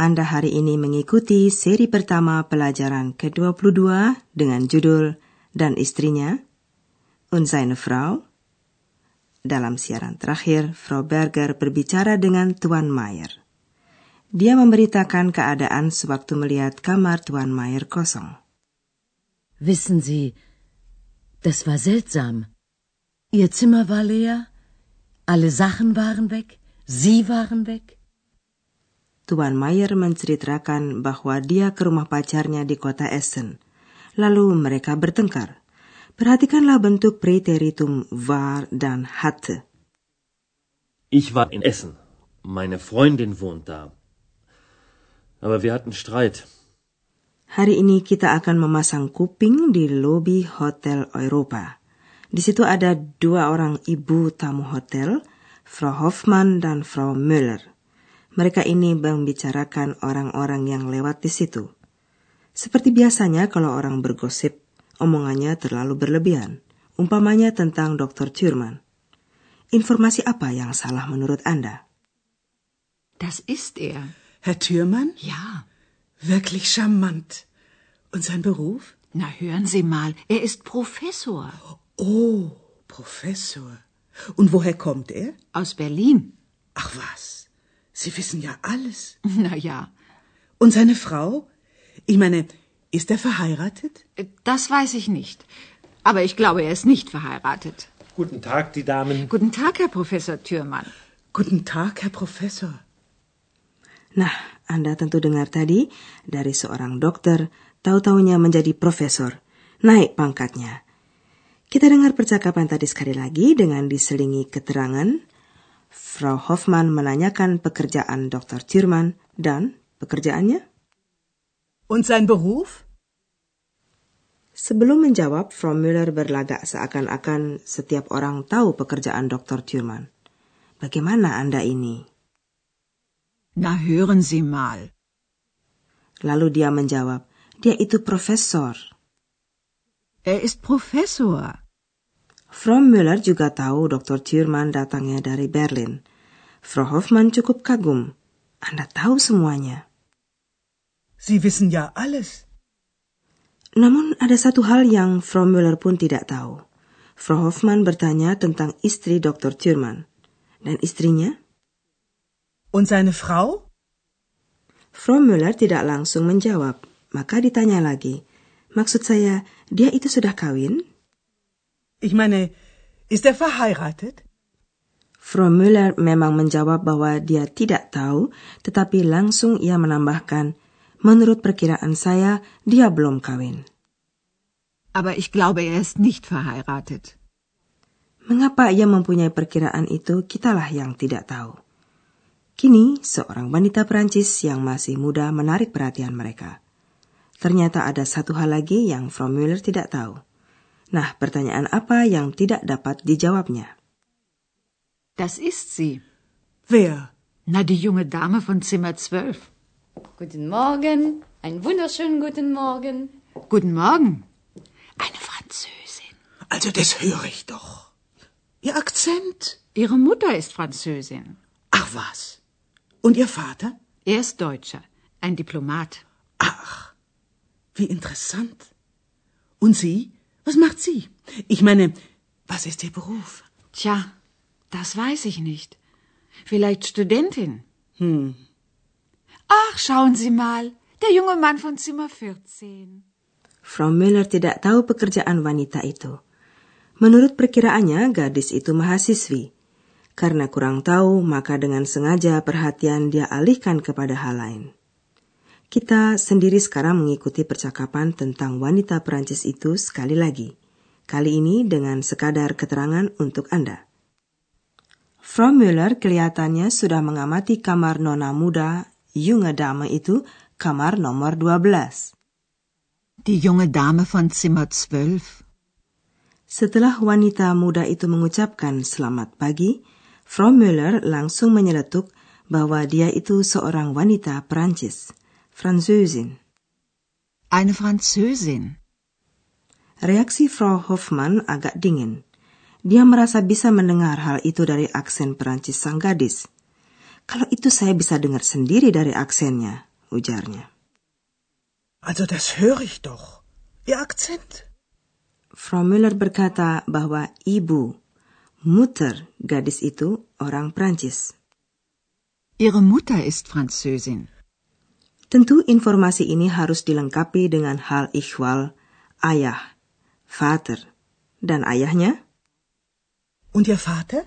Anda hari ini mengikuti seri pertama pelajaran ke-22 dengan judul Dan Istrinya, Und Frau. Dalam siaran terakhir, Frau Berger berbicara dengan Tuan Mayer. Dia memberitakan keadaan sewaktu melihat kamar Tuan Mayer kosong. Wissen Sie, das war seltsam. Ihr Zimmer war leer, alle Sachen waren weg, Sie waren weg. Tuan Mayer menceritakan bahwa dia ke rumah pacarnya di kota Essen. Lalu mereka bertengkar. Perhatikanlah bentuk preteritum war dan hatte. Ich war in Essen. Meine Freundin wohnt da. Aber wir hatten Streit. Hari ini kita akan memasang kuping di lobi Hotel Europa. Di situ ada dua orang ibu tamu hotel, Frau Hoffmann dan Frau Müller. Mereka ini membicarakan orang-orang yang lewat di situ. Seperti biasanya kalau orang bergosip, omongannya terlalu berlebihan. Umpamanya tentang Dr. Thurman. Informasi apa yang salah menurut Anda? Das ist er. Herr Thürmann? Ja. Wirklich charmant. Und sein Beruf? Na, hören Sie mal, er ist Professor. Oh, Professor. Und woher kommt er? Aus Berlin. Ach was, Sie wissen ja alles. Na ja, Und seine Frau? Ich meine, ist er verheiratet? das weiß ich nicht. Aber ich glaube, er ist nicht verheiratet. Guten Tag, die Damen. Guten Tag, Herr Professor Thürmann. Guten Tag, Herr Professor. Nah, Anda tentu dengar tadi dari seorang dokter, tahu-taunya menjadi profesor, naik pangkatnya. Kita dengar percakapan tadi sekali lagi dengan diselingi keterangan. Frau Hoffmann menanyakan pekerjaan Dr. Thurman dan pekerjaannya. Und sein Beruf? Sebelum menjawab, Frau Müller berlagak seakan-akan setiap orang tahu pekerjaan Dr. Thurman. Bagaimana Anda ini? Na, hören Sie mal. Lalu dia menjawab, dia itu profesor. Er ist Professor. Frau Müller juga tahu Dr. Thurman datangnya dari Berlin. Frau Hoffmann cukup kagum. Anda tahu semuanya. Sie wissen ja alles. Namun ada satu hal yang Frau Müller pun tidak tahu. Frau Hoffmann bertanya tentang istri Dr. Thurman. Dan istrinya? Und seine Frau? Frau Müller tidak langsung menjawab. Maka ditanya lagi. Maksud saya, dia itu sudah kawin? Ich meine, ist er verheiratet? Frau Müller memang menjawab bahwa dia tidak tahu, tetapi langsung ia menambahkan, menurut perkiraan saya, dia belum kawin. Aber ich glaube, er ist nicht verheiratet. Mengapa ia mempunyai perkiraan itu, kitalah yang tidak tahu. Kini, seorang wanita Perancis yang masih muda menarik perhatian mereka. Ternyata ada satu hal lagi yang Frau Müller tidak tahu. Nah, pertanyaan apa yang tidak dapat dijawabnya? Das ist sie. Wer? Na, die junge Dame von Zimmer 12. Guten Morgen, einen wunderschönen guten Morgen. Guten Morgen. Eine Französin. Also das höre ich doch. Ihr Akzent? Ihre Mutter ist Französin. Ach was. Und Ihr Vater? Er ist Deutscher, ein Diplomat. Ach, wie interessant. Und Sie? Was macht sie? Ich meine, was ist Ihr Beruf? Tja, das weiß ich nicht. Vielleicht Studentin. Hm. Ach, schauen Sie mal, der junge Mann von Zimmer 14. Frau Müller tidak tahu pekerjaan wanita itu. Menurut perkiraannya, gadis itu mahasiswi. Karena kurang tahu, maka dengan sengaja perhatian dia alihkan kepada hal lain. Kita sendiri sekarang mengikuti percakapan tentang wanita Perancis itu sekali lagi. Kali ini dengan sekadar keterangan untuk Anda. Frau Müller kelihatannya sudah mengamati kamar nona muda, junge dame itu, kamar nomor 12. Die junge Dame von Zimmer 12. Setelah wanita muda itu mengucapkan selamat pagi, Frau Müller langsung menyeletuk bahwa dia itu seorang wanita Perancis, Französin. Eine Französin. Reaksi Frau Hoffmann agak dingin. Dia merasa bisa mendengar hal itu dari aksen Perancis sang gadis. Kalau itu saya bisa dengar sendiri dari aksennya, ujarnya. Also das höre ich doch. Ihr Akzent. Frau Müller berkata bahwa ibu, Mutter gadis itu orang Prancis. Ihre Mutter ist Französin. Tentu informasi ini harus dilengkapi dengan hal ikhwal, ayah, Vater, dan ayahnya. Und Ihr Vater?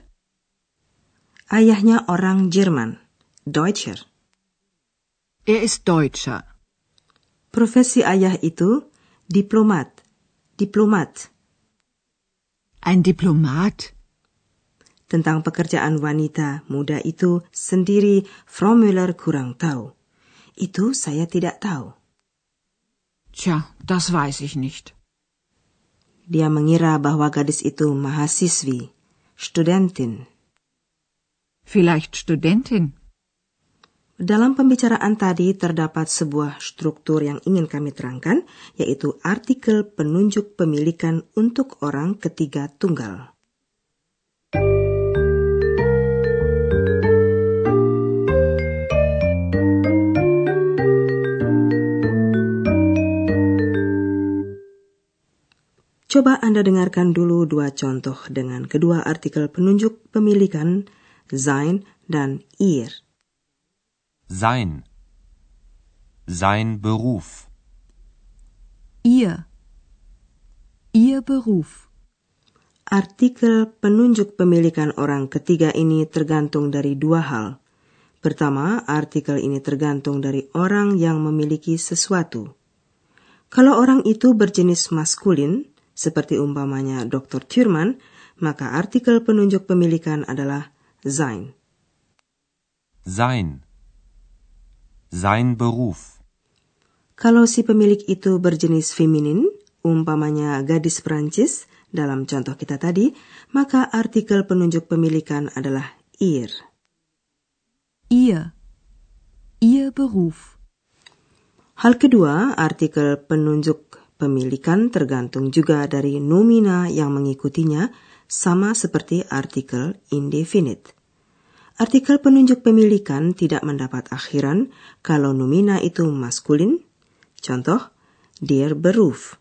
Ayahnya orang Jerman, Deutscher. Er ist Deutscher. Profesi ayah itu diplomat, diplomat. Ein Diplomat. Tentang pekerjaan wanita muda itu sendiri Frau Müller kurang tahu. Itu saya tidak tahu. Tja, das weiß ich nicht. Dia mengira bahwa gadis itu mahasiswi, studentin. Vielleicht Studentin. Dalam pembicaraan tadi terdapat sebuah struktur yang ingin kami terangkan, yaitu artikel penunjuk pemilikan untuk orang ketiga tunggal. Coba Anda dengarkan dulu dua contoh dengan kedua artikel penunjuk pemilikan sein dan ihr. Sein. Sein Beruf. Ihr. Ihr Beruf. Artikel penunjuk pemilikan orang ketiga ini tergantung dari dua hal. Pertama, artikel ini tergantung dari orang yang memiliki sesuatu. Kalau orang itu berjenis maskulin, seperti umpamanya Dr. Thurman, maka artikel penunjuk pemilikan adalah sein. Sein. Sein Beruf. Kalau si pemilik itu berjenis feminin, umpamanya gadis Perancis, dalam contoh kita tadi, maka artikel penunjuk pemilikan adalah ihr. Ihr. Ihr Beruf. Hal kedua, artikel penunjuk pemilikan tergantung juga dari nomina yang mengikutinya, sama seperti artikel indefinite. Artikel penunjuk pemilikan tidak mendapat akhiran kalau nomina itu maskulin. Contoh, der Beruf.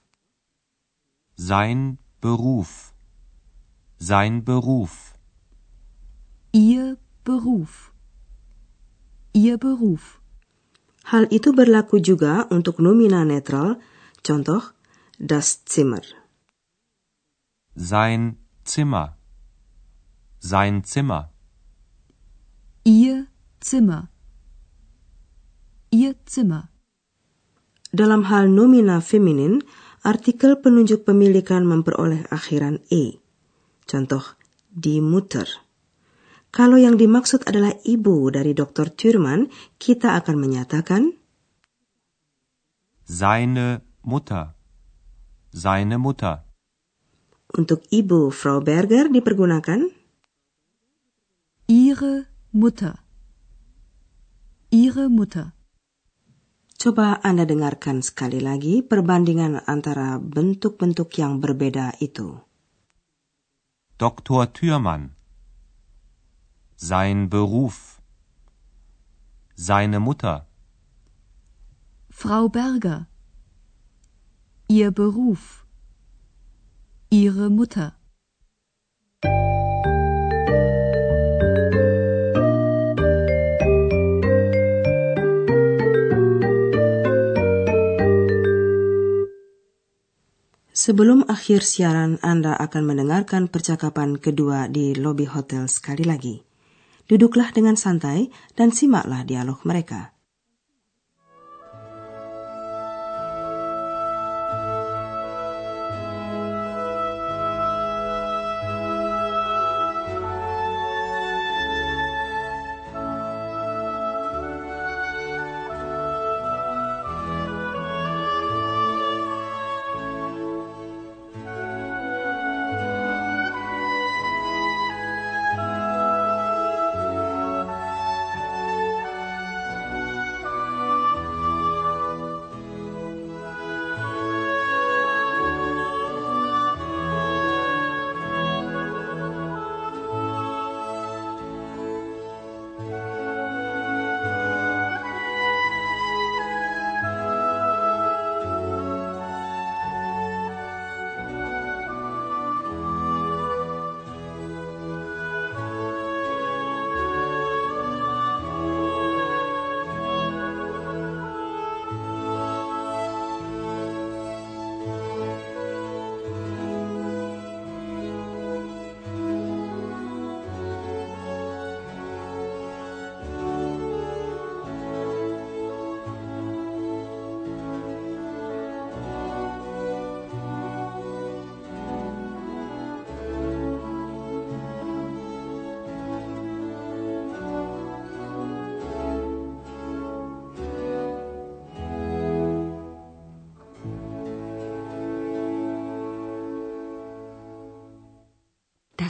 Sein Beruf. Sein Beruf. Ihr Beruf. Ihr Beruf. Hal itu berlaku juga untuk nomina netral. Contoh, das Zimmer. Sein Zimmer. Sein Zimmer. Ihr Zimmer. Ihr Zimmer. Dalam hal nomina feminin, artikel penunjuk pemilikan memperoleh akhiran e. Contoh, die Mutter. Kalau yang dimaksud adalah ibu dari Dr. Thurman, kita akan menyatakan Seine Mutter. Seine Mutter. untuk ibu Frau Berger dipergunakan Ihre Mutter. Ihre Mutter. Coba Anda dengarkan sekali lagi perbandingan antara bentuk-bentuk yang berbeda itu. Dr. Thürmann. Sein Beruf. Seine Mutter. Frau Berger. Ihr Beruf. Ihre Mutter. Sebelum akhir siaran, Anda akan mendengarkan percakapan kedua di lobi hotel sekali lagi. Duduklah dengan santai dan simaklah dialog mereka.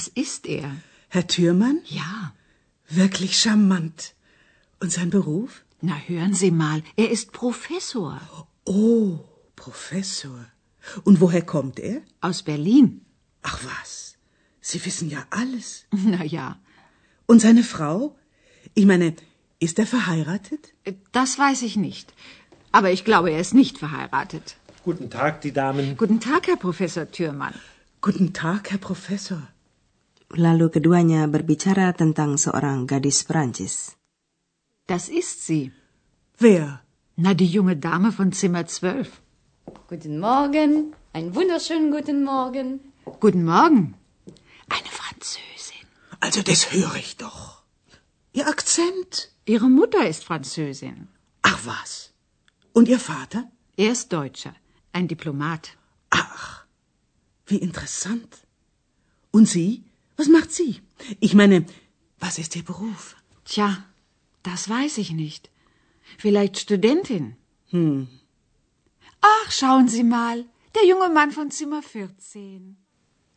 Das ist er. Herr Thürmann? Ja. Wirklich charmant. Und sein Beruf? Na, hören Sie mal, er ist Professor. Oh, Professor. Und woher kommt er? Aus Berlin. Ach was, Sie wissen ja alles. Na ja. Und seine Frau? Ich meine, ist er verheiratet? Das weiß ich nicht. Aber ich glaube, er ist nicht verheiratet. Guten Tag, die Damen. Guten Tag, Herr Professor Thürmann. Guten Tag, Herr Professor. Lalu keduanya berbicara tentang seorang gadis Perancis. Das ist sie. Wer? Na, die junge Dame von Zimmer 12. Guten Morgen. Einen wunderschönen guten Morgen. Guten Morgen. Eine Französin. Also das höre ich doch. Ihr Akzent. Ihre Mutter ist Französin. Ach was. Und Ihr Vater? Er ist Deutscher. Ein Diplomat. Ach, wie interessant. Und Sie? Was macht sie? Ich meine, was ist Ihr Beruf? Tja, das weiß ich nicht. Vielleicht Studentin. Hm. Ach, schauen Sie mal, der junge Mann von Zimmer 14.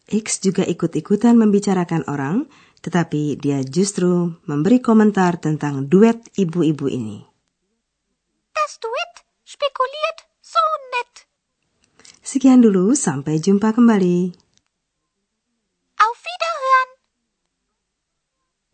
X juga ikut-ikutan membicarakan orang, tetapi dia justru memberi komentar tentang duet ibu-ibu ini. Das Duett spekuliert so nett. Sekian dulu, sampai jumpa kembali.